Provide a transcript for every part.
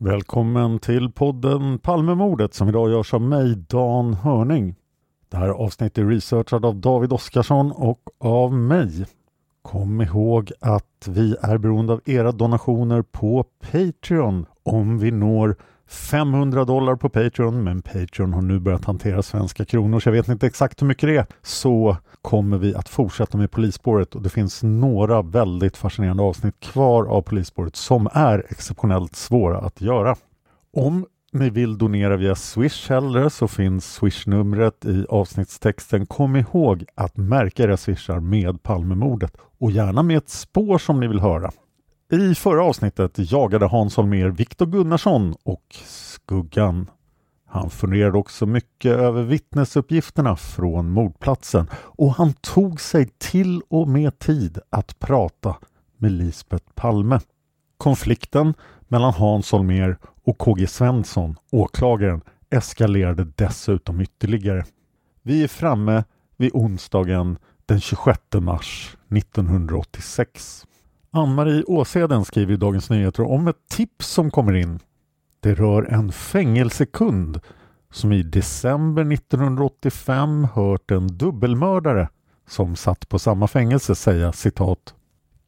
Välkommen till podden Palmemordet som idag görs av mig, Dan Hörning. Det här avsnittet är researchat av David Oskarsson och av mig. Kom ihåg att vi är beroende av era donationer på Patreon om vi når 500 dollar på Patreon, men Patreon har nu börjat hantera svenska kronor så jag vet inte exakt hur mycket det är. Så kommer vi att fortsätta med polisspåret och det finns några väldigt fascinerande avsnitt kvar av polisspåret som är exceptionellt svåra att göra. Om ni vill donera via Swish hellre så finns Swish-numret i avsnittstexten. Kom ihåg att märka era swishar med Palmemordet och gärna med ett spår som ni vill höra. I förra avsnittet jagade Hans Holmér Viktor Gunnarsson och Skuggan. Han funderade också mycket över vittnesuppgifterna från mordplatsen och han tog sig till och med tid att prata med Lisbeth Palme. Konflikten mellan Hans Holmér och KG Svensson, åklagaren, eskalerade dessutom ytterligare. Vi är framme vid onsdagen den 26 mars 1986. Ann-Marie Åseden skriver i Dagens Nyheter om ett tips som kommer in. Det rör en fängelsekund som i december 1985 hört en dubbelmördare som satt på samma fängelse säga citat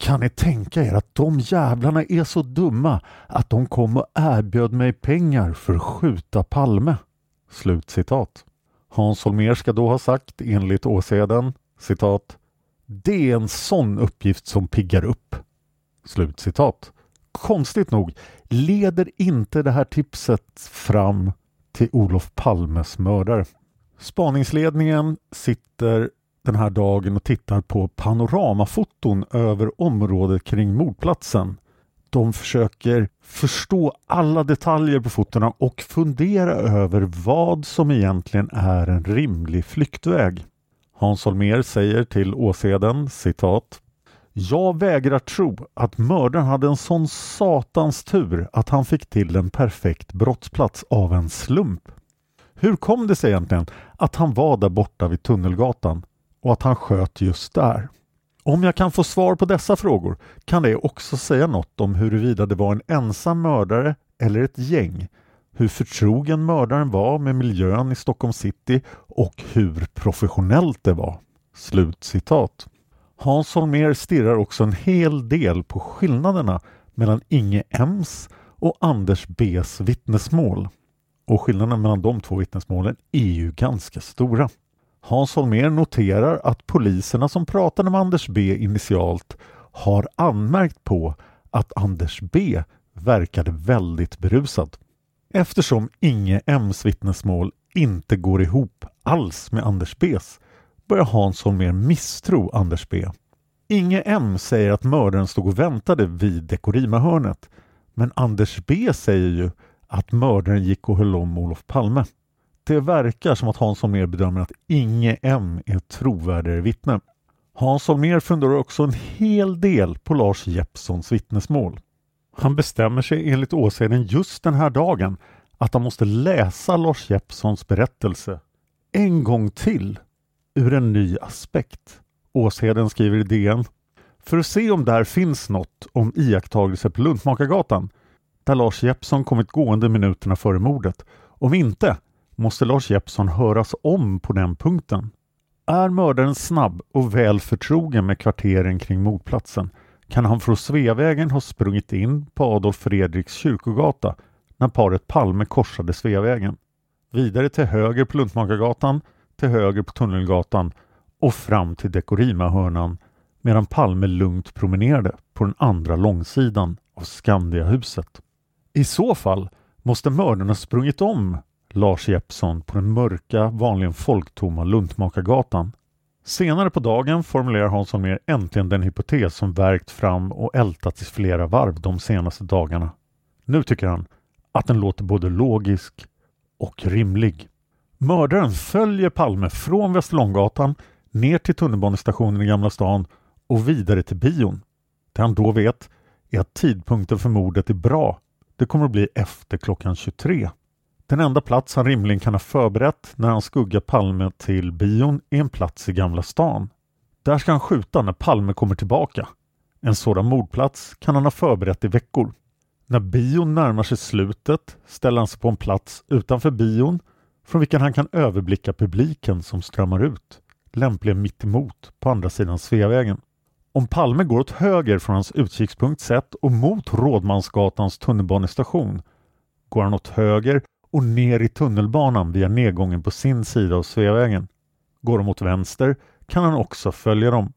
kan ni tänka er att de jävlarna är så dumma att de kom och erbjöd mig pengar för att skjuta Palme? Slut citat. Hans Holmér ska då ha sagt enligt Åseden citat Det är en sån uppgift som piggar upp. Slutcitat. Konstigt nog leder inte det här tipset fram till Olof Palmes mördare. Spaningsledningen sitter den här dagen och tittar på panoramafoton över området kring mordplatsen. De försöker förstå alla detaljer på fotona och fundera över vad som egentligen är en rimlig flyktväg. Hans Holmér säger till Åseden citat jag vägrar tro att mördaren hade en sån satans tur att han fick till en perfekt brottsplats av en slump. Hur kom det sig egentligen att han var där borta vid Tunnelgatan och att han sköt just där? Om jag kan få svar på dessa frågor kan det också säga något om huruvida det var en ensam mördare eller ett gäng, hur förtrogen mördaren var med miljön i Stockholm city och hur professionellt det var. Slut citat. Hans Holmér stirrar också en hel del på skillnaderna mellan Inge M's och Anders B's vittnesmål. och skillnaden mellan de två vittnesmålen är ju ganska stora. Hans Holmér noterar att poliserna som pratade med Anders B initialt har anmärkt på att Anders B verkade väldigt berusad. Eftersom Inge M's vittnesmål inte går ihop alls med Anders B's börjar Hans Holmér misstro Anders B. Inge M säger att mördaren stod och väntade vid Dekorima-hörnet men Anders B säger ju att mördaren gick och höll om Olof Palme. Det verkar som att Hans Holmér bedömer att Inge M är ett trovärdigare vittne. Hans Holmér funderar också en hel del på Lars Jeppssons vittnesmål. Han bestämmer sig enligt åseden just den här dagen att han måste läsa Lars Jeppssons berättelse en gång till ur en ny aspekt. Åsheden skriver i DN. För att se om där finns något om iakttagelser på Luntmakargatan där Lars Jeppsson kommit gående minuterna före mordet. Om inte måste Lars Jeppsson höras om på den punkten. Är mördaren snabb och väl förtrogen med kvarteren kring mordplatsen kan han från Sveavägen ha sprungit in på Adolf Fredriks kyrkogata när paret Palme korsade Sveavägen. Vidare till höger på Luntmakargatan, till höger på Tunnelgatan och fram till Dekorima-hörnan medan Palme lugnt promenerade på den andra långsidan av Skandiahuset. I så fall måste mördarna sprungit om Lars Jeppsson på den mörka, vanligen folktomma Luntmakargatan. Senare på dagen formulerar Hans mer äntligen den hypotes som värkt fram och ältats i flera varv de senaste dagarna. Nu tycker han att den låter både logisk och rimlig. Mördaren följer Palme från Västerlånggatan ner till tunnelbanestationen i Gamla stan och vidare till bion. Det han då vet är att tidpunkten för mordet är bra. Det kommer att bli efter klockan 23. Den enda plats han rimligen kan ha förberett när han skuggar Palme till bion är en plats i Gamla stan. Där ska han skjuta när Palme kommer tillbaka. En sådan mordplats kan han ha förberett i veckor. När bion närmar sig slutet ställer han sig på en plats utanför bion från vilken han kan överblicka publiken som strömmar ut, lämpligen mitt emot på andra sidan Sveavägen. Om Palme går åt höger från hans utkikspunkt sett och mot Rådmansgatans tunnelbanestation går han åt höger och ner i tunnelbanan via nedgången på sin sida av Sveavägen. Går de åt vänster kan han också följa dem.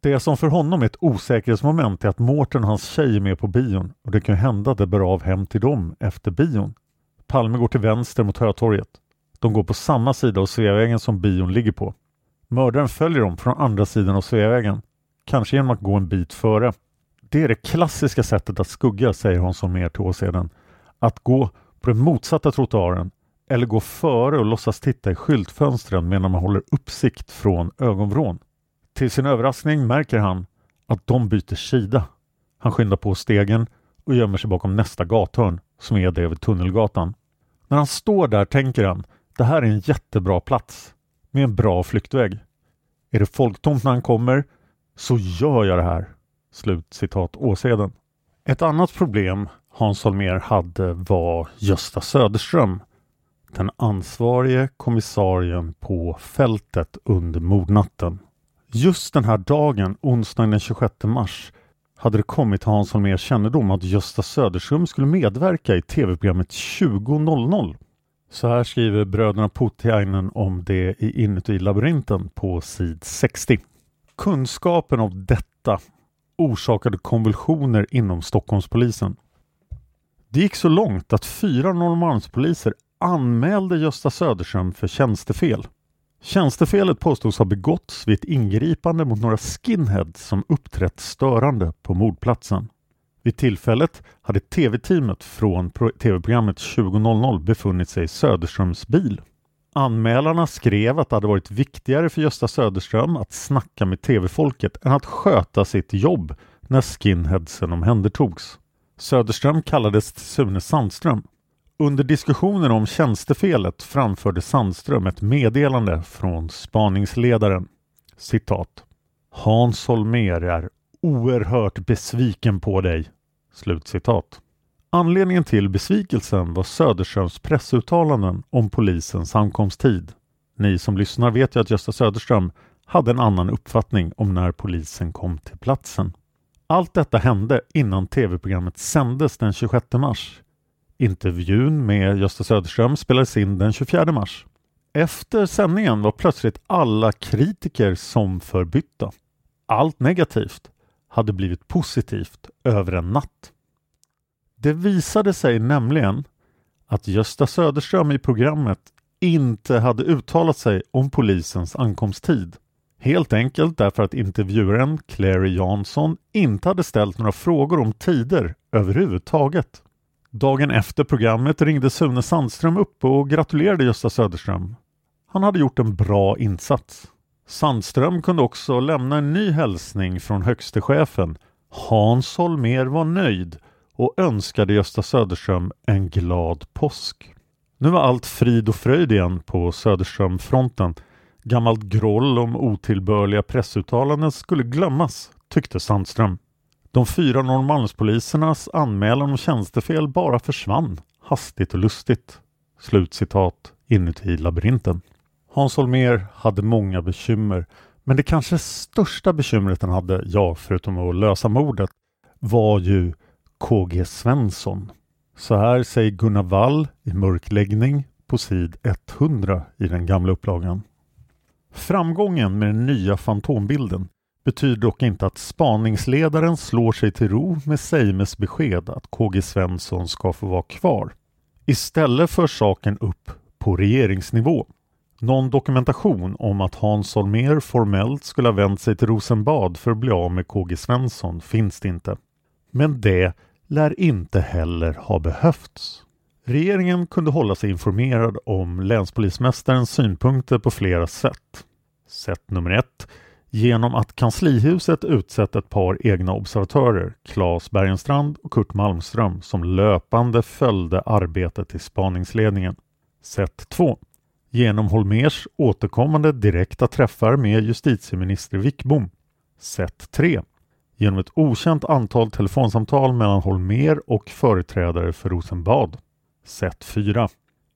Det som för honom är ett osäkerhetsmoment är att Mårten och hans tjej är med på bion och det kan hända att det bär av hem till dem efter bion. Palme går till vänster mot Hötorget. De går på samma sida av Sveavägen som bion ligger på. Mördaren följer dem från andra sidan av Sveavägen, kanske genom att gå en bit före. Det är det klassiska sättet att skugga, säger Hansson mer till åseden. Att gå på den motsatta trottoaren eller gå före och låtsas titta i skyltfönstren medan man håller uppsikt från ögonvrån. Till sin överraskning märker han att de byter sida. Han skyndar på stegen och gömmer sig bakom nästa gathörn som är det vid Tunnelgatan. När han står där tänker han det här är en jättebra plats med en bra flyktväg. Är det folktomt när han kommer så gör jag det här. Slut citat Åseden. Ett annat problem Hans Holmér hade var Gösta Söderström. Den ansvarige kommissarien på fältet under mordnatten. Just den här dagen, onsdagen den 26 mars, hade det kommit till Hans Holmérs kännedom att Gösta Söderström skulle medverka i tv-programmet 20.00. Så här skriver bröderna Putiainen om det i Inuti labyrinten på sid 60. Kunskapen om detta orsakade konvulsioner inom Stockholmspolisen. Det gick så långt att fyra Norrmalmspoliser anmälde Gösta Söderström för tjänstefel. Tjänstefelet påstods ha begåtts vid ett ingripande mot några skinheads som uppträtt störande på mordplatsen. Vid tillfället hade tv-teamet från tv-programmet 20.00 befunnit sig i Söderströms bil. Anmälarna skrev att det hade varit viktigare för Gösta Söderström att snacka med tv-folket än att sköta sitt jobb när skinheadsen omhändertogs. Söderström kallades till Sune Sandström. Under diskussionen om tjänstefelet framförde Sandström ett meddelande från spaningsledaren. Citat. Hans Holmér är oerhört besviken på dig. Slutcitat. Anledningen till besvikelsen var Söderströms pressuttalanden om polisens ankomsttid. Ni som lyssnar vet ju att Gösta Söderström hade en annan uppfattning om när polisen kom till platsen. Allt detta hände innan tv-programmet sändes den 26 mars. Intervjun med Gösta Söderström spelades in den 24 mars. Efter sändningen var plötsligt alla kritiker som förbytta. Allt negativt hade blivit positivt över en natt. Det visade sig nämligen att Gösta Söderström i programmet inte hade uttalat sig om polisens ankomsttid. Helt enkelt därför att intervjuaren Clary Jansson inte hade ställt några frågor om tider överhuvudtaget. Dagen efter programmet ringde Sune Sandström upp och gratulerade Gösta Söderström. Han hade gjort en bra insats. Sandström kunde också lämna en ny hälsning från högste chefen. Hans Holmer var nöjd och önskade Gösta Söderström en glad påsk. Nu var allt frid och fröjd igen på Söderströmfronten. Gammalt groll om otillbörliga pressuttalanden skulle glömmas, tyckte Sandström. De fyra Norrmalmspolisernas anmälan om tjänstefel bara försvann, hastigt och lustigt. Slutcitat inuti labyrinten. Hans Holmér hade många bekymmer, men det kanske största bekymret han hade, ja, förutom att lösa mordet, var ju KG Svensson. Så här säger Gunnar Wall i Mörkläggning på sid 100 i den gamla upplagan. Framgången med den nya fantombilden betyder dock inte att spaningsledaren slår sig till ro med Seimes besked att KG Svensson ska få vara kvar. Istället för saken upp på regeringsnivå. Någon dokumentation om att Hans Holmér formellt skulle ha vänt sig till Rosenbad för att bli av med KG Svensson finns det inte. Men det lär inte heller ha behövts. Regeringen kunde hålla sig informerad om länspolismästarens synpunkter på flera sätt. Sätt nummer ett genom att kanslihuset utsett ett par egna observatörer, Claes Bergenstrand och Kurt Malmström, som löpande följde arbetet i spaningsledningen. Sätt 2. Genom Holmers återkommande direkta träffar med justitieminister Wickbom. Sätt 3 genom ett okänt antal telefonsamtal mellan Holmer och företrädare för Rosenbad. Sätt 4.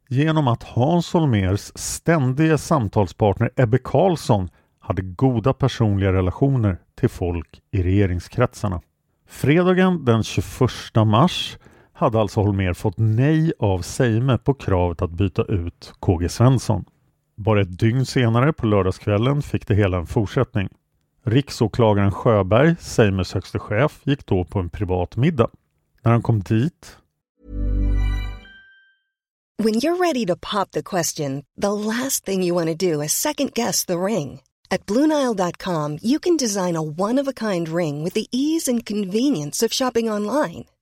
Genom att Hans Holmers ständiga samtalspartner Ebbe Karlsson hade goda personliga relationer till folk i regeringskretsarna. Fredagen den 21 mars hade alltså Holmer fått nej av Seime på kravet att byta ut KG Svensson. Bara ett dygn senare på lördagskvällen fick det hela en fortsättning. Riksåklagaren Sjöberg, Seimes högste chef, gick då på en privat middag. När han kom dit When you're ready to pop the question, the last thing you want to do is second guess the ring. At BlueNile.com you can design a one-of-a-kind ring with the ease and convenience of shopping online.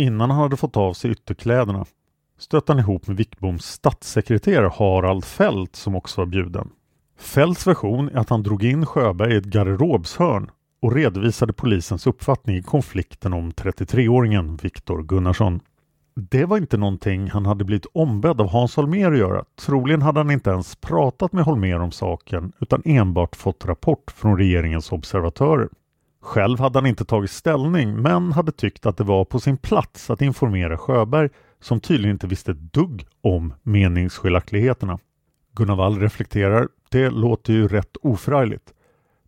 Innan han hade fått av sig ytterkläderna stötte han ihop med Wickboms statssekreterare Harald Fält som också var bjuden. Fälts version är att han drog in Sjöberg i ett garderobshörn och redovisade polisens uppfattning i konflikten om 33-åringen Viktor Gunnarsson. Det var inte någonting han hade blivit ombedd av Hans Holmér att göra. Troligen hade han inte ens pratat med Holmér om saken utan enbart fått rapport från regeringens observatörer. Själv hade han inte tagit ställning men hade tyckt att det var på sin plats att informera Sjöberg som tydligen inte visste ett dugg om meningsskiljaktigheterna. Gunnar Wall reflekterar, det låter ju rätt oförargligt.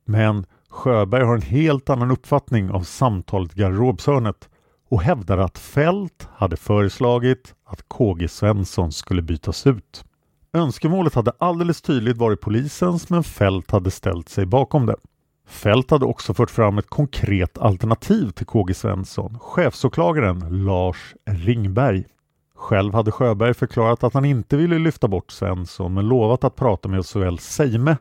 Men Sjöberg har en helt annan uppfattning av samtalet i garderobshörnet och hävdar att Fält hade föreslagit att KG Svensson skulle bytas ut. Önskemålet hade alldeles tydligt varit polisens men Fält hade ställt sig bakom det. Fält hade också fört fram ett konkret alternativ till KG Svensson, chefsåklagaren Lars Ringberg. Själv hade Sjöberg förklarat att han inte ville lyfta bort Svensson men lovat att prata med såväl Seime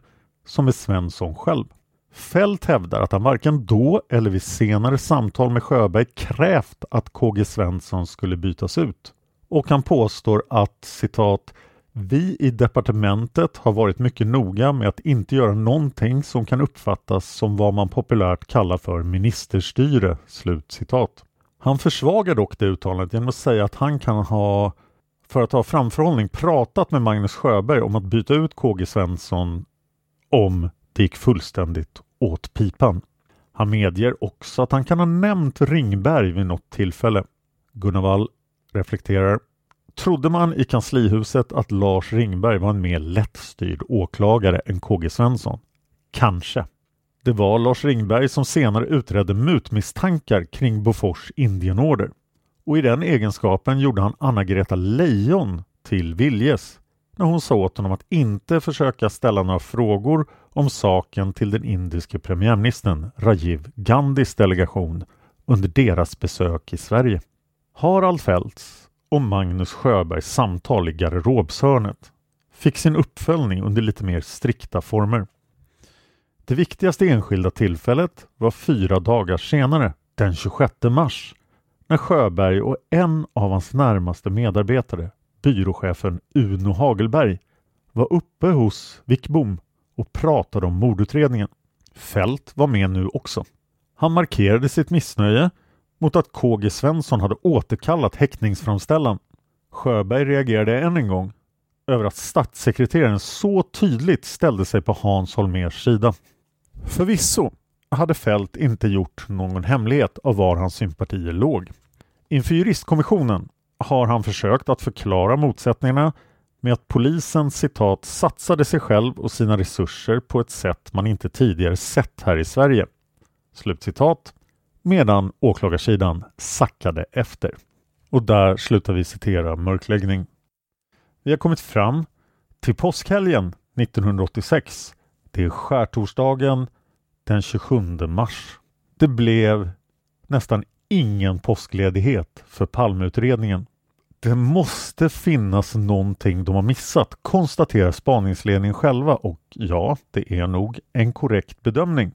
som med Svensson själv. Fält hävdar att han varken då eller vid senare samtal med Sjöberg krävt att KG Svensson skulle bytas ut. Och han påstår att citat vi i departementet har varit mycket noga med att inte göra någonting som kan uppfattas som vad man populärt kallar för ministerstyre. Slut citat. Han försvagar dock det uttalandet genom att säga att han kan ha, för att ha framförhållning, pratat med Magnus Sjöberg om att byta ut KG Svensson om det gick fullständigt åt pipan. Han medger också att han kan ha nämnt Ringberg vid något tillfälle. Gunnar Wall reflekterar. Trodde man i kanslihuset att Lars Ringberg var en mer lättstyrd åklagare än KG Svensson? Kanske. Det var Lars Ringberg som senare utredde mutmisstankar kring Bofors Indienorder. Och i den egenskapen gjorde han Anna-Greta Leijon till viljes när hon sa åt honom att inte försöka ställa några frågor om saken till den indiske premiärministern Rajiv Gandhis delegation under deras besök i Sverige. Harald Fälts och Magnus Sjöbergs samtal i garderobshörnet fick sin uppföljning under lite mer strikta former. Det viktigaste enskilda tillfället var fyra dagar senare, den 26 mars, när Sjöberg och en av hans närmaste medarbetare, byråchefen Uno Hagelberg, var uppe hos Wickbom och pratade om mordutredningen. Fält var med nu också. Han markerade sitt missnöje mot att KG Svensson hade återkallat häktningsframställan. Sjöberg reagerade än en gång över att statssekreteraren så tydligt ställde sig på Hans Holmers sida. Förvisso hade Fält inte gjort någon hemlighet av var hans sympatier låg. Inför juristkommissionen har han försökt att förklara motsättningarna med att polisen citat satsade sig själv och sina resurser på ett sätt man inte tidigare sett här i Sverige. Slutcitat. Medan åklagarsidan sackade efter. Och där slutar vi citera mörkläggning. Vi har kommit fram till påskhelgen 1986. Det är skärtorsdagen den 27 mars. Det blev nästan ingen påskledighet för Palmeutredningen. Det måste finnas någonting de har missat, konstaterar spaningsledningen själva och ja, det är nog en korrekt bedömning.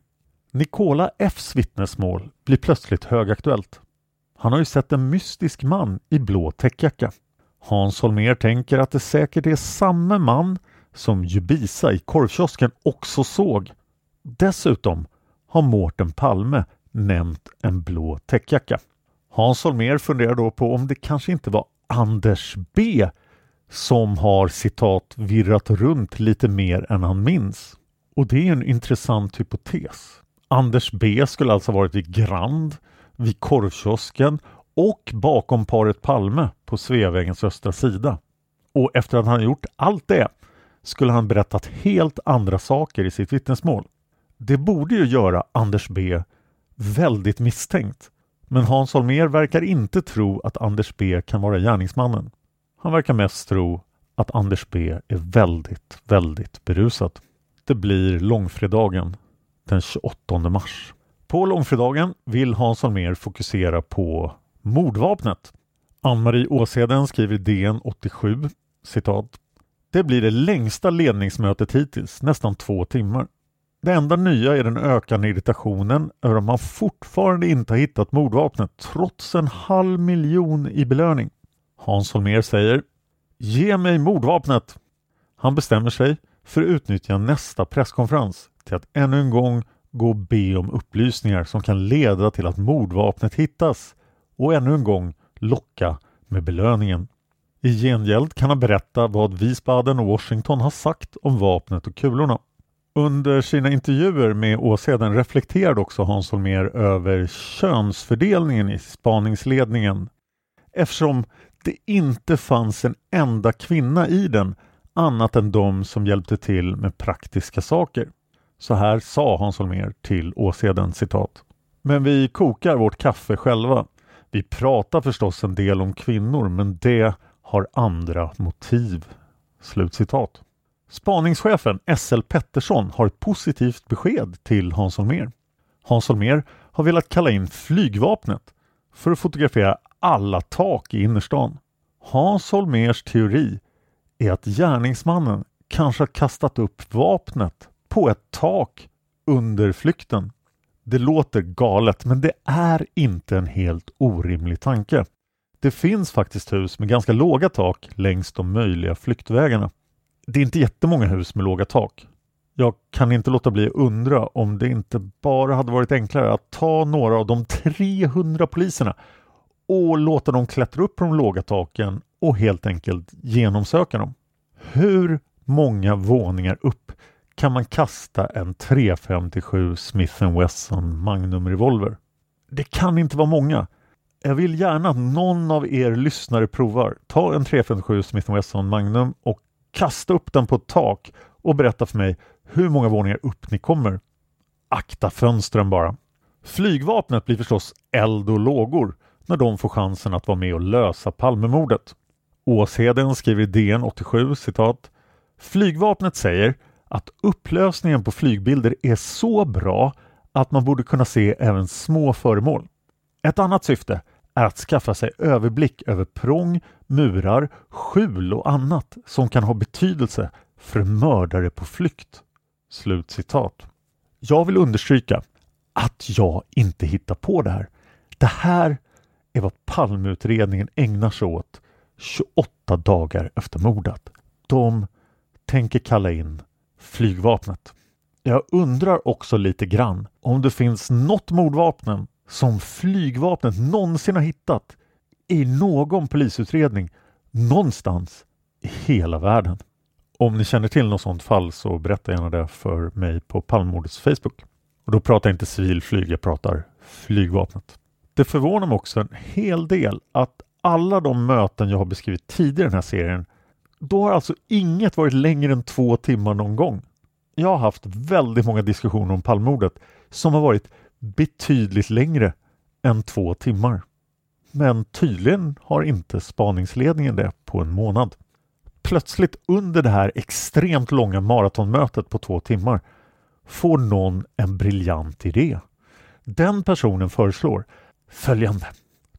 Nikola Fs vittnesmål blir plötsligt högaktuellt. Han har ju sett en mystisk man i blå täckjacka. Hans Holmer tänker att det säkert är samme man som Jubisa i korvkiosken också såg. Dessutom har Mårten Palme nämnt en blå täckjacka. Hans Holmer funderar då på om det kanske inte var Anders B som har citat virrat runt lite mer än han minns. Och det är en intressant hypotes. Anders B skulle alltså varit vid Grand, vid korvkiosken och bakom paret Palme på Sveavägens östra sida. Och efter att han gjort allt det skulle han berättat helt andra saker i sitt vittnesmål. Det borde ju göra Anders B väldigt misstänkt. Men Hans Holmér verkar inte tro att Anders B kan vara gärningsmannen. Han verkar mest tro att Anders B är väldigt, väldigt berusad. Det blir långfredagen den 28 mars. På långfredagen vill Hans Holmér fokusera på mordvapnet. Ann-Marie Åsheden skriver i DN 87 citat Det blir det längsta ledningsmötet hittills, nästan två timmar. Det enda nya är den ökande irritationen över att man fortfarande inte har hittat mordvapnet trots en halv miljon i belöning. Hans Holmér säger Ge mig mordvapnet! Han bestämmer sig för att utnyttja nästa presskonferens till att ännu en gång gå och be om upplysningar som kan leda till att mordvapnet hittas och ännu en gång locka med belöningen. I gengäld kan han berätta vad Wiesbaden och Washington har sagt om vapnet och kulorna. Under sina intervjuer med Åseden reflekterade också Hans Holmér över könsfördelningen i spaningsledningen eftersom det inte fanns en enda kvinna i den annat än de som hjälpte till med praktiska saker. Så här sa Hans Holmér till Åseden citat. Men vi kokar vårt kaffe själva. Vi pratar förstås en del om kvinnor men det har andra motiv. Slutcitat. Spaningschefen SL Pettersson har ett positivt besked till Hans Holmér. Hans Holmér har velat kalla in flygvapnet för att fotografera alla tak i innerstan. Hans Holmérs teori är att gärningsmannen kanske har kastat upp vapnet på ett tak under flykten. Det låter galet men det är inte en helt orimlig tanke. Det finns faktiskt hus med ganska låga tak längs de möjliga flyktvägarna. Det är inte jättemånga hus med låga tak. Jag kan inte låta bli att undra om det inte bara hade varit enklare att ta några av de 300 poliserna och låta dem klättra upp på de låga taken och helt enkelt genomsöka dem. Hur många våningar upp kan man kasta en 357 Smith Wesson Magnum revolver? Det kan inte vara många. Jag vill gärna att någon av er lyssnare provar. Ta en 357 Smith Wesson Magnum och kasta upp den på ett tak och berätta för mig hur många våningar upp ni kommer. Akta fönstren bara. Flygvapnet blir förstås eld och lågor när de får chansen att vara med och lösa Palmemordet. Åsheden skriver i DN 87 citat Flygvapnet säger att upplösningen på flygbilder är så bra att man borde kunna se även små föremål. Ett annat syfte är att skaffa sig överblick över prång, murar, skjul och annat som kan ha betydelse för mördare på flykt. Slut citat. Jag vill understryka att jag inte hittar på det här. Det här är vad Palmeutredningen ägnar sig åt 28 dagar efter mordet. De tänker kalla in flygvapnet. Jag undrar också lite grann om det finns något mordvapen som flygvapnet någonsin har hittat i någon polisutredning någonstans i hela världen. Om ni känner till något sådant fall så berätta gärna det för mig på Palmemordets Facebook. Och då pratar jag inte civilflyg, jag pratar flygvapnet. Det förvånar mig också en hel del att alla de möten jag har beskrivit tidigare i den här serien då har alltså inget varit längre än två timmar någon gång. Jag har haft väldigt många diskussioner om palmordet som har varit betydligt längre än två timmar. Men tydligen har inte spaningsledningen det på en månad. Plötsligt under det här extremt långa maratonmötet på två timmar får någon en briljant idé. Den personen föreslår följande.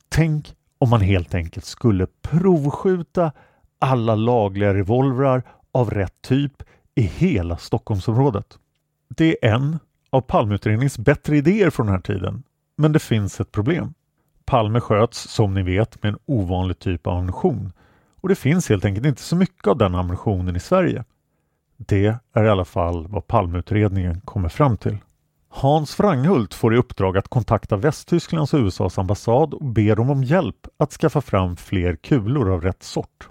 Tänk om man helt enkelt skulle provskjuta alla lagliga revolvrar av rätt typ i hela Stockholmsområdet. Det är en av Palmeutredningens bättre idéer från den här tiden. Men det finns ett problem. Palme sköts som ni vet med en ovanlig typ av ammunition och det finns helt enkelt inte så mycket av den ammunitionen i Sverige. Det är i alla fall vad Palmeutredningen kommer fram till. Hans Wranghult får i uppdrag att kontakta Västtysklands och USAs ambassad och ber dem om hjälp att skaffa fram fler kulor av rätt sort.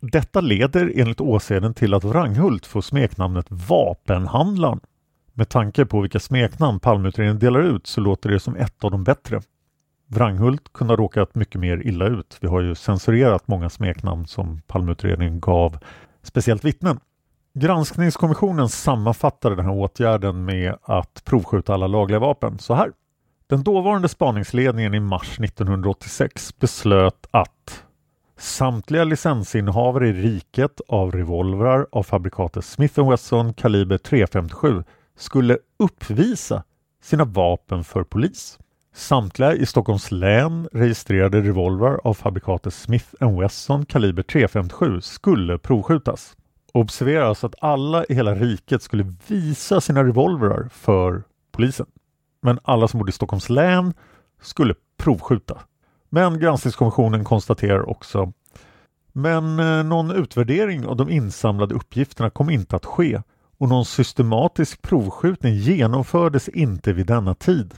Detta leder enligt åseden till att Wranghult får smeknamnet Vapenhandlaren. Med tanke på vilka smeknamn Palmeutredningen delar ut så låter det som ett av de bättre. Wranghult kunde ha råkat mycket mer illa ut. Vi har ju censurerat många smeknamn som Palmeutredningen gav speciellt vittnen. Granskningskommissionen sammanfattade den här åtgärden med att provskjuta alla lagliga vapen så här. Den dåvarande spaningsledningen i mars 1986 beslöt att Samtliga licensinnehavare i riket av revolvrar av fabrikatet Smith Wesson kaliber .357 skulle uppvisa sina vapen för polis. Samtliga i Stockholms län registrerade revolvrar av fabrikatet Smith Wesson kaliber .357 skulle provskjutas. Observera alltså att alla i hela riket skulle visa sina revolvrar för polisen. Men alla som bodde i Stockholms län skulle provskjuta. Men granskningskommissionen konstaterar också men eh, någon utvärdering av de insamlade uppgifterna kom inte att ske och någon systematisk provskjutning genomfördes inte vid denna tid.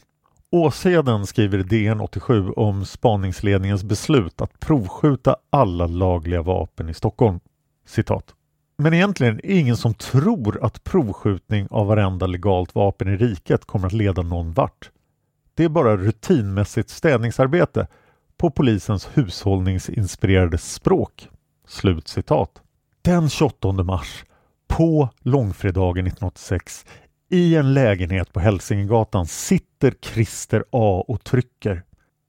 Åsheden skriver i DN 87 om spaningsledningens beslut att provskjuta alla lagliga vapen i Stockholm. Citat. Men egentligen är det ingen som tror att provskjutning av varenda legalt vapen i riket kommer att leda någon vart. Det är bara rutinmässigt städningsarbete på polisens hushållningsinspirerade språk. Slut citat. Den 28 mars, på långfredagen 1986, i en lägenhet på Hälsingegatan sitter Christer A och trycker.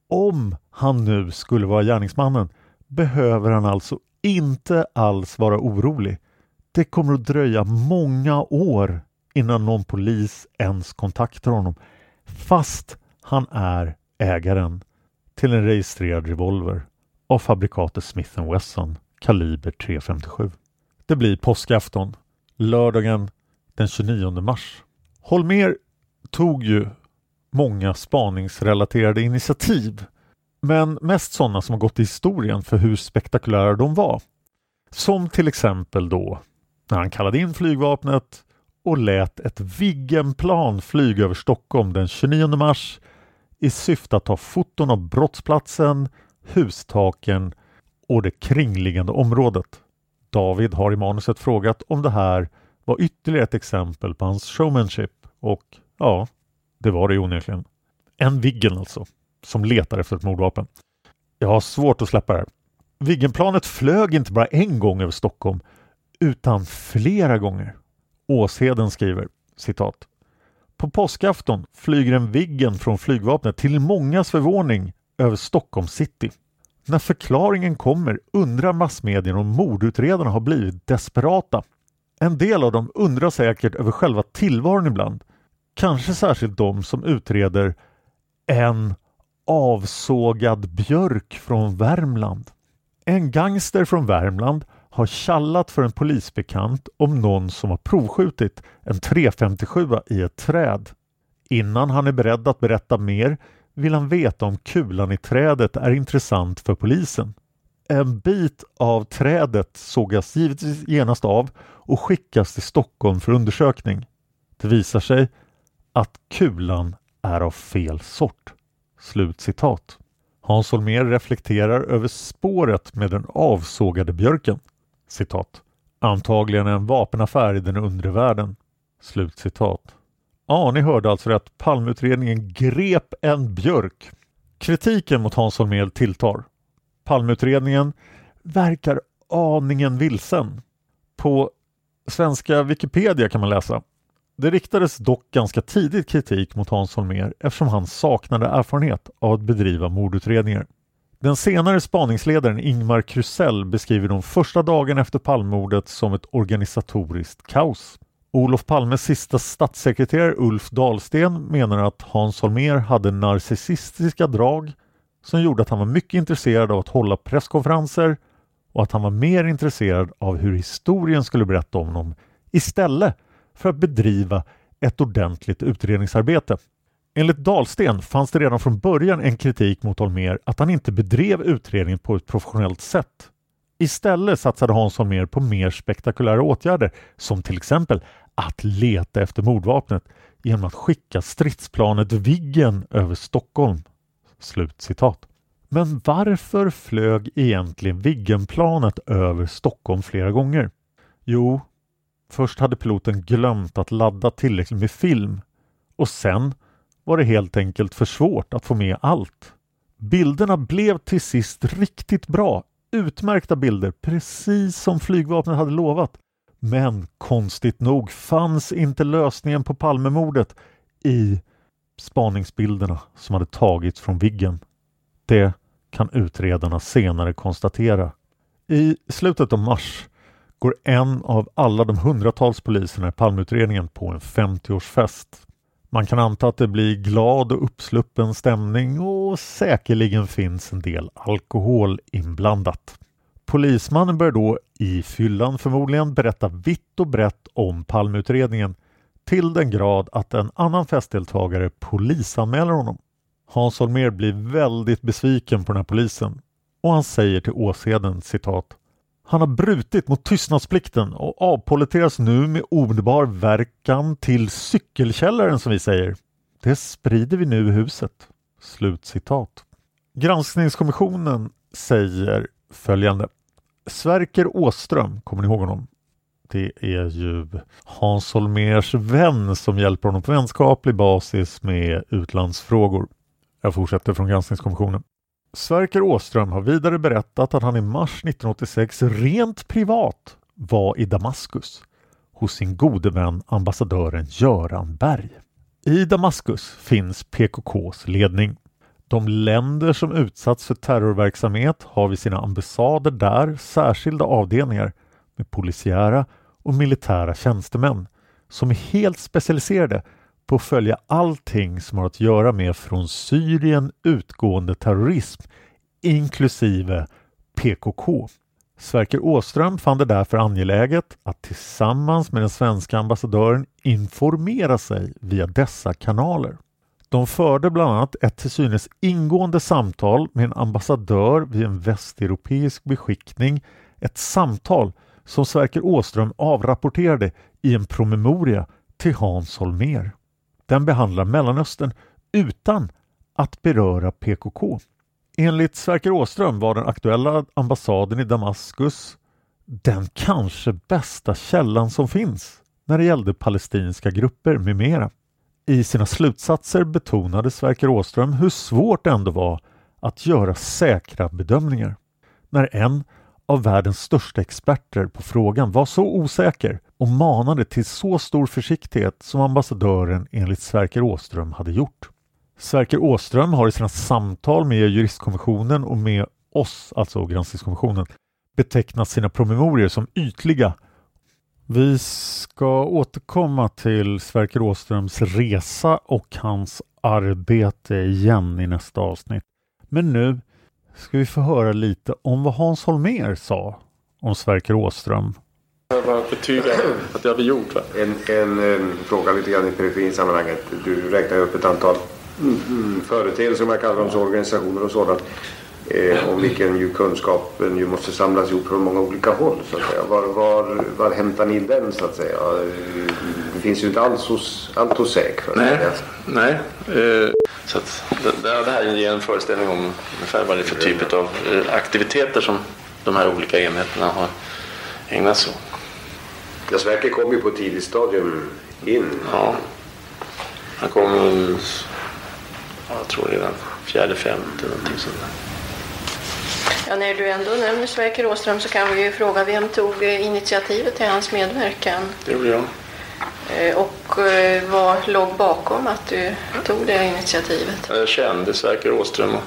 Om han nu skulle vara gärningsmannen behöver han alltså inte alls vara orolig. Det kommer att dröja många år innan någon polis ens kontaktar honom fast han är ägaren till en registrerad revolver av fabrikatet Smith Wesson kaliber .357. Det blir påskafton, lördagen den 29 mars. Holmer tog ju många spaningsrelaterade initiativ men mest sådana som har gått i historien för hur spektakulära de var. Som till exempel då när han kallade in flygvapnet och lät ett Viggenplan flyga över Stockholm den 29 mars i syfte att ta foton av brottsplatsen, hustaken och det kringliggande området. David har i manuset frågat om det här var ytterligare ett exempel på hans showmanship och ja, det var det onekligen. En Viggen alltså, som letar efter ett mordvapen. Jag har svårt att släppa det här. Viggenplanet flög inte bara en gång över Stockholm utan flera gånger. Åsheden skriver citat på påskafton flyger en Viggen från flygvapnet till mångas förvåning över Stockholm city. När förklaringen kommer undrar massmedierna om mordutredarna har blivit desperata. En del av dem undrar säkert över själva tillvaron ibland. Kanske särskilt de som utreder en avsågad björk från Värmland. En gangster från Värmland har kallat för en polisbekant om någon som har provskjutit en 357 i ett träd. Innan han är beredd att berätta mer vill han veta om kulan i trädet är intressant för polisen. En bit av trädet sågas givetvis genast av och skickas till Stockholm för undersökning. Det visar sig att kulan är av fel sort. Slut citat. Hans Holmér reflekterar över spåret med den avsågade björken citat, antagligen en vapenaffär i den undre världen. Slut citat. Ja, ni hörde alltså rätt. Palmutredningen grep en björk. Kritiken mot Hans Holmér tilltar. Palmutredningen verkar aningen vilsen. På svenska Wikipedia kan man läsa. Det riktades dock ganska tidigt kritik mot Hans Holmér eftersom han saknade erfarenhet av att bedriva mordutredningar. Den senare spaningsledaren Ingmar Krusell beskriver de första dagarna efter Palmemordet som ett organisatoriskt kaos. Olof Palmes sista statssekreterare Ulf Dahlsten menar att Hans Holmér hade narcissistiska drag som gjorde att han var mycket intresserad av att hålla presskonferenser och att han var mer intresserad av hur historien skulle berätta om honom istället för att bedriva ett ordentligt utredningsarbete. Enligt Dahlsten fanns det redan från början en kritik mot Holmér att han inte bedrev utredningen på ett professionellt sätt. Istället satsade Hans Holmér på mer spektakulära åtgärder som till exempel att leta efter mordvapnet genom att skicka stridsplanet Viggen över Stockholm. Slut citat. Men varför flög egentligen Viggenplanet över Stockholm flera gånger? Jo, först hade piloten glömt att ladda tillräckligt med film och sen var det helt enkelt för svårt att få med allt. Bilderna blev till sist riktigt bra. Utmärkta bilder, precis som flygvapnet hade lovat. Men konstigt nog fanns inte lösningen på Palmemordet i spaningsbilderna som hade tagits från Viggen. Det kan utredarna senare konstatera. I slutet av mars går en av alla de hundratals poliserna i Palmeutredningen på en 50-årsfest. Man kan anta att det blir glad och uppsluppen stämning och säkerligen finns en del alkohol inblandat. Polismannen börjar då i fyllan förmodligen berätta vitt och brett om Palmeutredningen till den grad att en annan festdeltagare polisanmäler honom. Hans Holmér blir väldigt besviken på den här polisen och han säger till Åsheden citat han har brutit mot tystnadsplikten och avpoliteras nu med omedelbar verkan till cykelkällaren som vi säger. Det sprider vi nu i huset. Slutcitat. Granskningskommissionen säger följande. Sverker Åström, kommer ni ihåg honom? Det är ju Hans Holmers vän som hjälper honom på vänskaplig basis med utlandsfrågor. Jag fortsätter från granskningskommissionen. Sverker Åström har vidare berättat att han i mars 1986 rent privat var i Damaskus hos sin gode vän ambassadören Göran Berg. I Damaskus finns PKKs ledning. De länder som utsatts för terrorverksamhet har vid sina ambassader där särskilda avdelningar med polisiära och militära tjänstemän som är helt specialiserade på att följa allting som har att göra med från Syrien utgående terrorism inklusive PKK. Sverker Åström fann det därför angeläget att tillsammans med den svenska ambassadören informera sig via dessa kanaler. De förde bland annat ett till synes ingående samtal med en ambassadör vid en västeuropeisk beskickning. Ett samtal som Sverker Åström avrapporterade i en promemoria till Hans Holmér. Den behandlar Mellanöstern utan att beröra PKK. Enligt Sverker Åström var den aktuella ambassaden i Damaskus den kanske bästa källan som finns när det gällde palestinska grupper med mera. I sina slutsatser betonade Sverker Åström hur svårt det ändå var att göra säkra bedömningar. När en av världens största experter på frågan var så osäker och manade till så stor försiktighet som ambassadören enligt Sverker Åström hade gjort. Sverker Åström har i sina samtal med juristkommissionen och med oss, alltså granskningskommissionen, betecknat sina promemorior som ytliga. Vi ska återkomma till Sverker Åströms resa och hans arbete igen i nästa avsnitt. Men nu ska vi få höra lite om vad Hans Holmér sa om Sverker Åström. Jag bara betyga att det har vi gjort. Va? En, en, en fråga lite grann i periferinsammanhanget. Du räknar upp ett antal mm, företeelser, om jag kallar dem så, organisationer och sådant. Eh, om vilken ju kunskapen ju måste samlas ihop från många olika håll. Så att säga. Var, var, var hämtar ni den så att säga? Det finns ju inte alls hos, allt hos SÄK. För Nej, nej. Eh, så att det, det här ger en föreställning om ungefär vad det är för typ av eh, aktiviteter som de här olika enheterna har ägnat sig åt. Ja, Sverker kom ju på ett tidigt stadium in. Ja. Han kom, jag tror redan fjärde, femte någonting sånt där. Ja, när du ändå nämner Sverker Åström så kan vi ju fråga vem tog initiativet till hans medverkan? Det gjorde jag. Eh, Och eh, vad låg bakom att du tog det initiativet? Jag kände Sverker Åström och,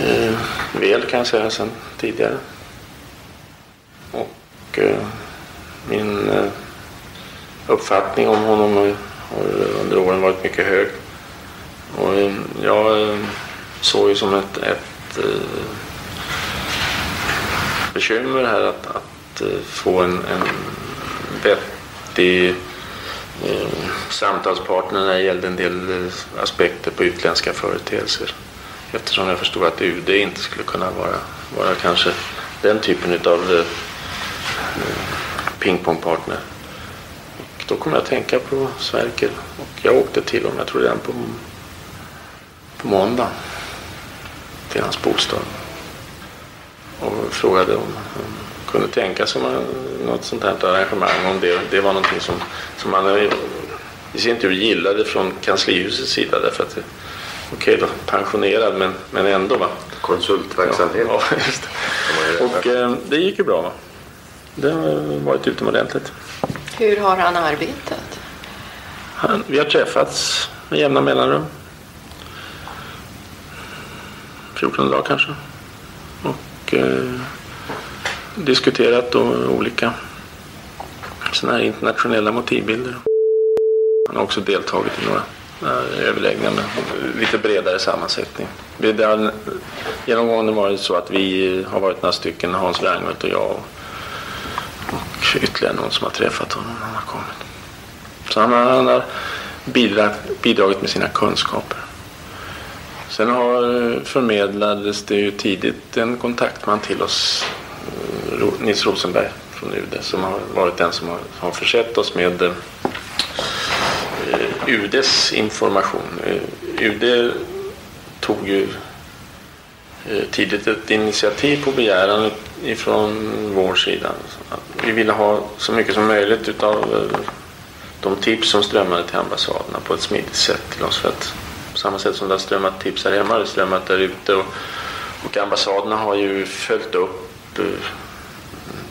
eh, väl kan jag säga sedan tidigare. Och eh, min eh, uppfattning om honom har, under åren varit mycket hög. Och eh, jag eh, såg ju som ett, ett bekymmer här att, att få en, en vettig eh, samtalspartner när det gällde en del aspekter på utländska företeelser. Eftersom jag förstod att UD inte skulle kunna vara, vara kanske den typen av eh, pingpongpartner. Och då kom jag att tänka på Sverker och jag åkte till honom, jag tror redan på, på måndag, till hans bostad. Och frågade om han kunde tänka sig något sånt här arrangemang, om det, det var någonting som, som eh, i sin tur gillade från kanslihusets sida därför att okej då, pensionerad men, men ändå va. Konsultverksamhet. Ja, ja just det. Och eh, det gick ju bra va. Det har varit utomordentligt. Hur har han arbetat? Han, vi har träffats med jämna mellanrum. 14 dagar kanske. Och eh, diskuterat då olika sådana här internationella motivbilder. Han har också deltagit i några eh, överläggningar med lite bredare sammansättning. Det det har genomgående varit så att vi har varit några stycken, Hans Wranghult och jag och, kanske ytterligare någon som har träffat honom när han har kommit. Så han har, han har bidragit, bidragit med sina kunskaper. Sen har eh, förmedlades det ju tidigt en kontaktman till oss eh, Nils Rosenberg från UD som har varit den som har, har försett oss med eh, eh UDs information. UD tog ju eh, tidigt ett initiativ på begäran ifrån vår sida. Vi ville ha så mycket som möjligt utav eh, de tips som strömmade till ambassaderna på ett smidigt sätt till oss. För att på samma sätt som det har strömmat tips här hemma har det strömmat där ute. Och, och ambassaderna har ju följt upp eh,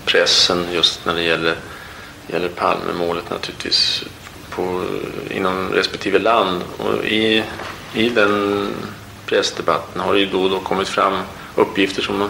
pressen just när det gäller, gäller Palmemålet naturligtvis på, inom respektive land. Och i, I den pressdebatten har det ju då och då kommit fram uppgifter som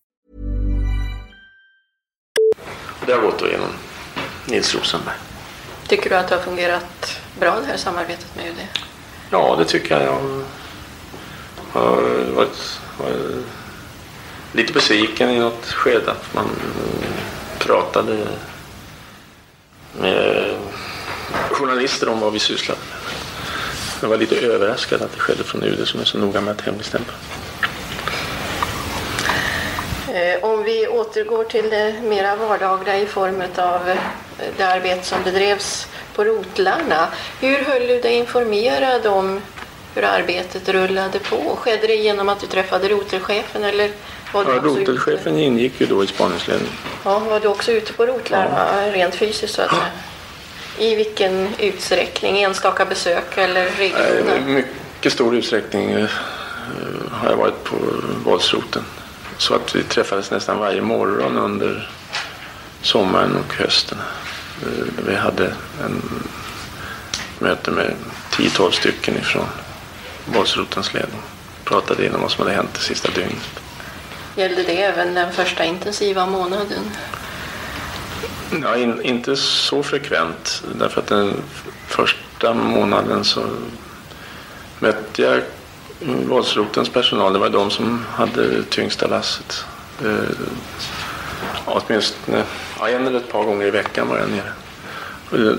Det har gått då genom Nils Rosenberg. Tycker du att det har fungerat bra det här samarbetet med UD? Ja, det tycker jag. Jag har varit, varit lite besviken i något skede att man pratade med journalister om vad vi sysslade med. Jag var lite överraskad att det skedde från UD som är så noga med att hemligstämpla. Eh, Om vi återgår till det mera vardagliga i form av eh, det arbete som bedrevs på rotlarna. Hur höll du dig informerad om hur arbetet rullade på? Skedde det genom att du träffade rotelchefen eller var du Ja, också ute? rotelchefen ingick ju då i spaningsledningen. Ja, var du också ute på rotlarna rent fysiskt så att säga? I vilken utsträckning? Enstaka besök eller regelbundna? I mycket stor utsträckning eh, har jag varit på våldsroten. Så att vi träffades nästan varje morgon under sommaren och hösten. Eh, Vi hade en möte med 10-12 stycken ifrån våldsrotens ledning. Pratade igenom vad som hade hänt det sista dygnet. Gällde det även den första intensiva månaden? Ja, in, inte så frekvent. Därför att den första månaden så mötte jag våldsrotens personal. Det var de som hade tyngsta lasset. Eh, åtminstone ja, en eller ett par gånger i veckan var jag nere. Eh,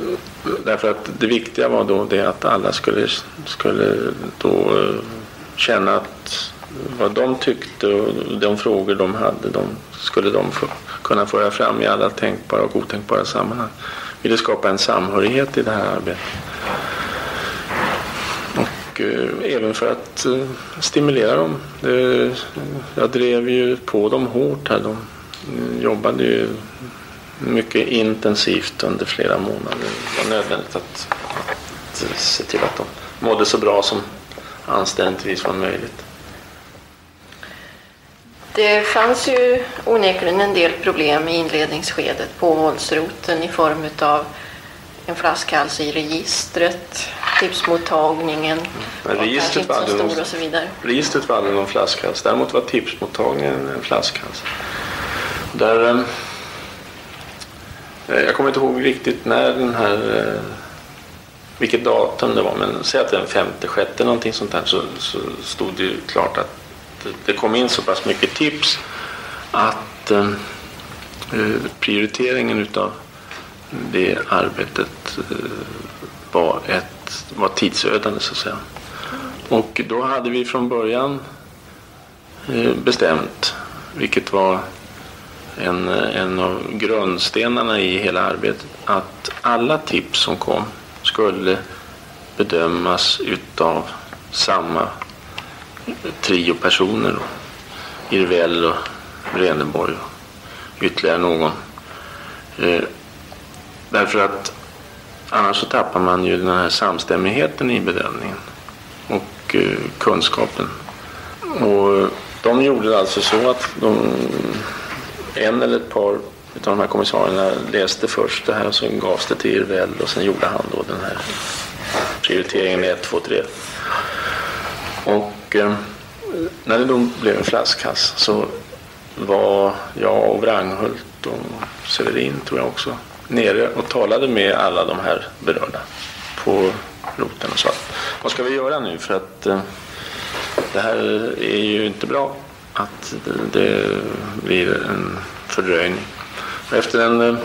Därför att det viktiga var då det att alla skulle, skulle då eh, känna att vad de tyckte och de frågor de hade, de skulle de få, kunna föra fram i alla tänkbara och otänkbara sammanhang. Vi ville skapa en samhörighet i det här arbetet. Och eh, även för att eh, stimulera dem. Jag drev ju på dem hårt här. De eh, jobbade ju mycket intensivt under flera månader. Det var nödvändigt att, att se till att de mådde så bra som anständigtvis var möjligt. Det fanns ju onekligen en del problem i inledningsskedet på våldsroten i form av en flaskhals i registret, tipsmottagningen, Men var kanske registret var, aldrig någon, och så vidare. registret var aldrig någon flaskhals. Däremot var tipsmottagningen en flaskhals. Där, eh, jag kommer inte ihåg riktigt när den här eh, vilket datum det var, men säg att det är den femte, sjätte någonting sånt där så, så stod det ju klart att det, det kom in så pass mycket tips att eh, prioriteringen utav det arbetet eh, var, ett, var tidsödande så att säga. Och då hade vi från början eh, bestämt, vilket var en, en av grundstenarna i hela arbetet, att alla tips som kom skulle bedömas utav samma trio personer. Irvell och Reneborg och ytterligare någon. Eh, Därför att annars så tappar man ju den här samstämmigheten i bedömningen och eh, kunskapen. Och de gjorde alltså så att de, en eller ett par av de här kommissarierna läste först det här och sen gavs det till Irvell och sen gjorde han då den här prioriteringen 1, 2, 3. Och eh, när det då blev en flaskhals så var jag och Wranghult och Severin tror jag också nere och talade med alla de här berörda på roten och sa vad ska vi göra nu? För att eh, det här är ju inte bra. Att det, det blir en fördröjning. Och efter en eh,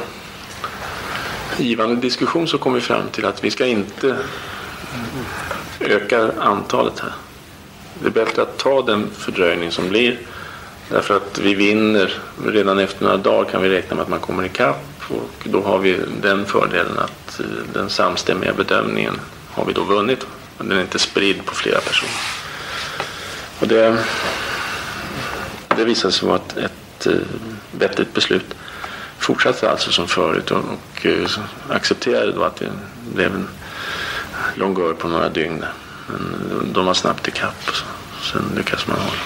givande diskussion så kom vi fram till att vi ska inte öka antalet här. Det är bättre att ta den fördröjning som blir. Därför att vi vinner. Redan efter några dagar kan vi räkna med att man kommer ikapp och då har vi den fördelen att eh, den samstämmiga bedömningen har vi då vunnit. men Den är inte spridd på flera personer. Och det, det visade sig vara ett, ett eh, vettigt beslut. Fortsatte alltså som förut och, och eh, accepterade då att det blev en longör på några dygn. Men de var snabbt ikapp och sen lyckades man hålla.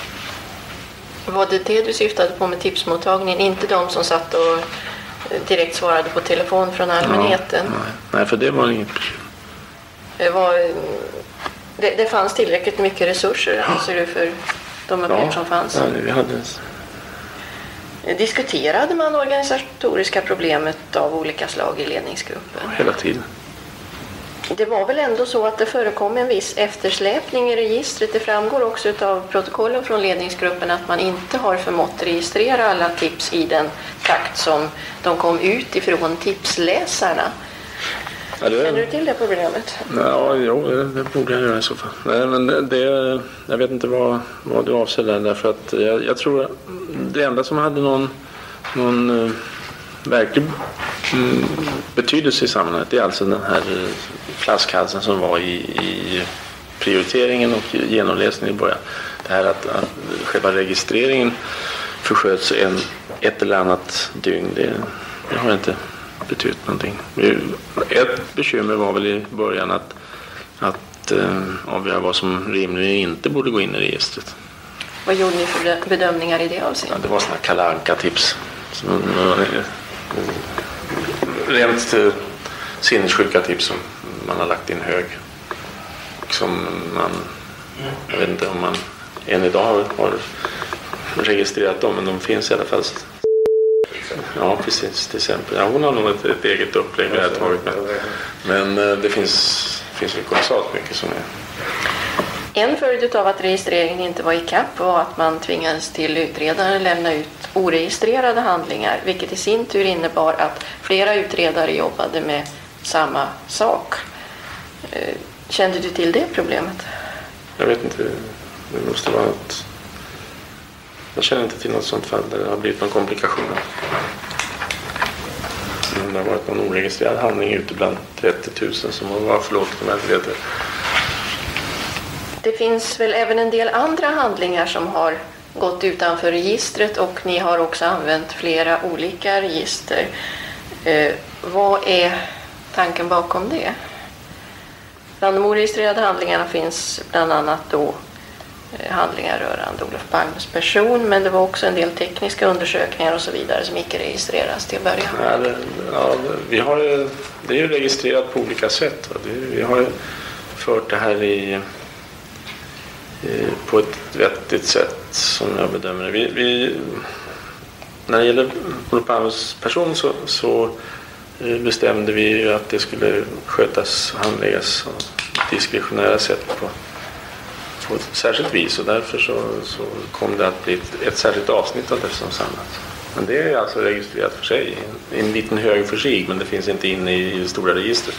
Var det det du syftade på med tipsmottagningen? Inte de som satt och direkt svarade på telefon från allmänheten? Ja, nej. nej, för det var inget. Det, var, det, det fanns tillräckligt mycket resurser anser du för de uppgifter Ja, som fanns? ja, vi hade Diskuterade man organisatoriska problemet av olika slag i ledningsgruppen? hela tiden. Det var väl ändå så att det förekom en viss eftersläpning i registret. Det framgår också av protokollen från ledningsgruppen att man inte har förmått registrera alla tips i den takt som de kom ut ifrån tipsläsarna. Ja, det- Känner du till det problemet? Ja, jo, det, det borde jag göra i så fall. Nej, men det, det, jag vet inte vad, vad du avser där. Därför att jag, jag tror det enda som hade någon, någon eh, verklig mm, betydelse i sammanhanget det är alltså den här eh, flaskhalsen som var i, i prioriteringen och genomläsningen i början. Det här att, att själva registreringen försköts en, ett eller annat dygn. Det, det har inte betytt någonting. Ett bekymmer var väl i början att, att eh, avgöra vad som rimligen inte borde gå in i registret. Vad gjorde ni för be- bedömningar i det Ja, avseendet? det var sådana Kalle Anka-tips. Som, Rent eh, sinnessjuka tips som man har lagt i en hög. Som man, jag vet inte om man än idag har, har registrerat dem, men de finns i alla fall. Ja, precis. Till exempel. Ja, hon har nog ett, ett eget upplägg vid det här taget. Men, men det finns, finns ju kolossalt mycket som är en följd av att registreringen inte var i kapp var att man tvingades till utredaren lämna ut oregistrerade handlingar, vilket i sin tur innebar att flera utredare jobbade med samma sak. Eh, kände du till det problemet? Jag vet inte. Det måste vara att... Jag känner inte till något sånt fall där det har blivit någon komplikation. Om det har varit någon oregistrerad handling ute bland 30 000 som har varit förlåtet om jag inte vet det. Det finns väl även en del andra handlingar som har gått utanför registret och ni har också använt flera olika register. Eh, vad är tanken bakom det? Bland de oregistrerade handlingarna finns bland annat då eh, handlingar rörande Olof Palmes person men det var också en del tekniska undersökningar och så vidare som icke registreras till början. Ja, det, ja, vi har, det är ju registrerat på olika sätt. vi har ju fört det här i, Eh, på ett vettigt sätt som jag bedömer det. Vi, vi, när det gäller Olof Palmes person så, så eh, bestämde vi ju att det skulle skötas, och handläggas på diskretionära sätt på, på ett särskilt vis och därför så, så kom det att bli ett, ett särskilt avsnitt av det som samlats. Men det är alltså registrerat för sig, i en liten hög för sig, men det finns inte inne i det stora registret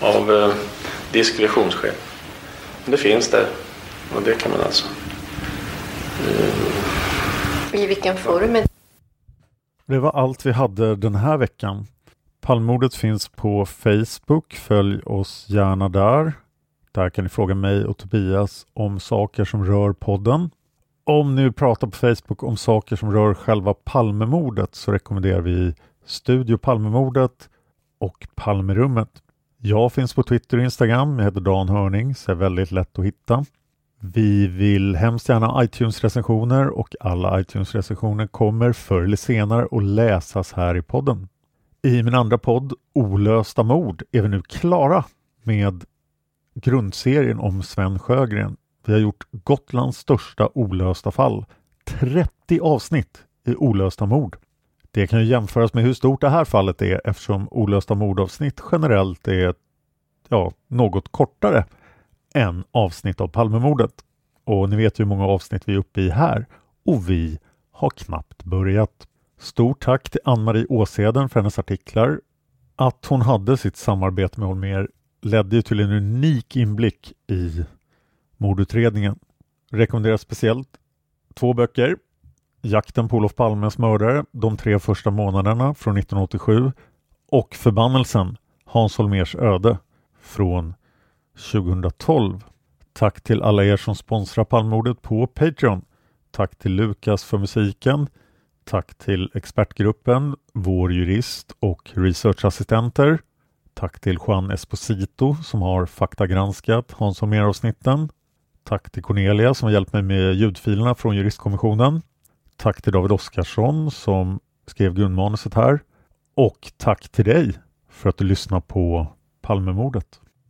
av eh, diskretionsskäl. Men det finns där och det kan man alltså. Eh, I vilken form? Det var allt vi hade den här veckan. Palmordet finns på Facebook. Följ oss gärna där. Där kan ni fråga mig och Tobias om saker som rör podden. Om ni pratar på Facebook om saker som rör själva Palmemordet så rekommenderar vi Studio Palmemordet och Palmerummet. Jag finns på Twitter och Instagram. Jag heter Dan Hörning, så är väldigt lätt att hitta. Vi vill hemskt gärna iTunes-recensioner och alla iTunes-recensioner kommer förr eller senare att läsas här i podden. I min andra podd Olösta mord är vi nu klara med grundserien om Sven Sjögren. Vi har gjort Gotlands största olösta fall. 30 avsnitt i olösta mord. Det kan ju jämföras med hur stort det här fallet är eftersom olösta mordavsnitt generellt är ja, något kortare än avsnitt av Palmemordet. Och ni vet ju hur många avsnitt vi är uppe i här. Och vi har knappt börjat. Stort tack till Ann-Marie Åseden för hennes artiklar. Att hon hade sitt samarbete med Holmer ledde ju till en unik inblick i mordutredningen. Rekommenderar speciellt två böcker. Jakten på Olof Palmes mördare de tre första månaderna från 1987 och Förbannelsen Hans Holmers öde från 2012. Tack till alla er som sponsrar Palmordet på Patreon. Tack till Lukas för musiken. Tack till expertgruppen, vår jurist och researchassistenter. Tack till Juan Esposito som har faktagranskat Hans Holmér-avsnitten. Tack till Cornelia som har hjälpt mig med ljudfilerna från juristkommissionen. Tack till David Oskarsson som skrev grundmanuset här. Och tack till dig för att du lyssnar på Palmemordet.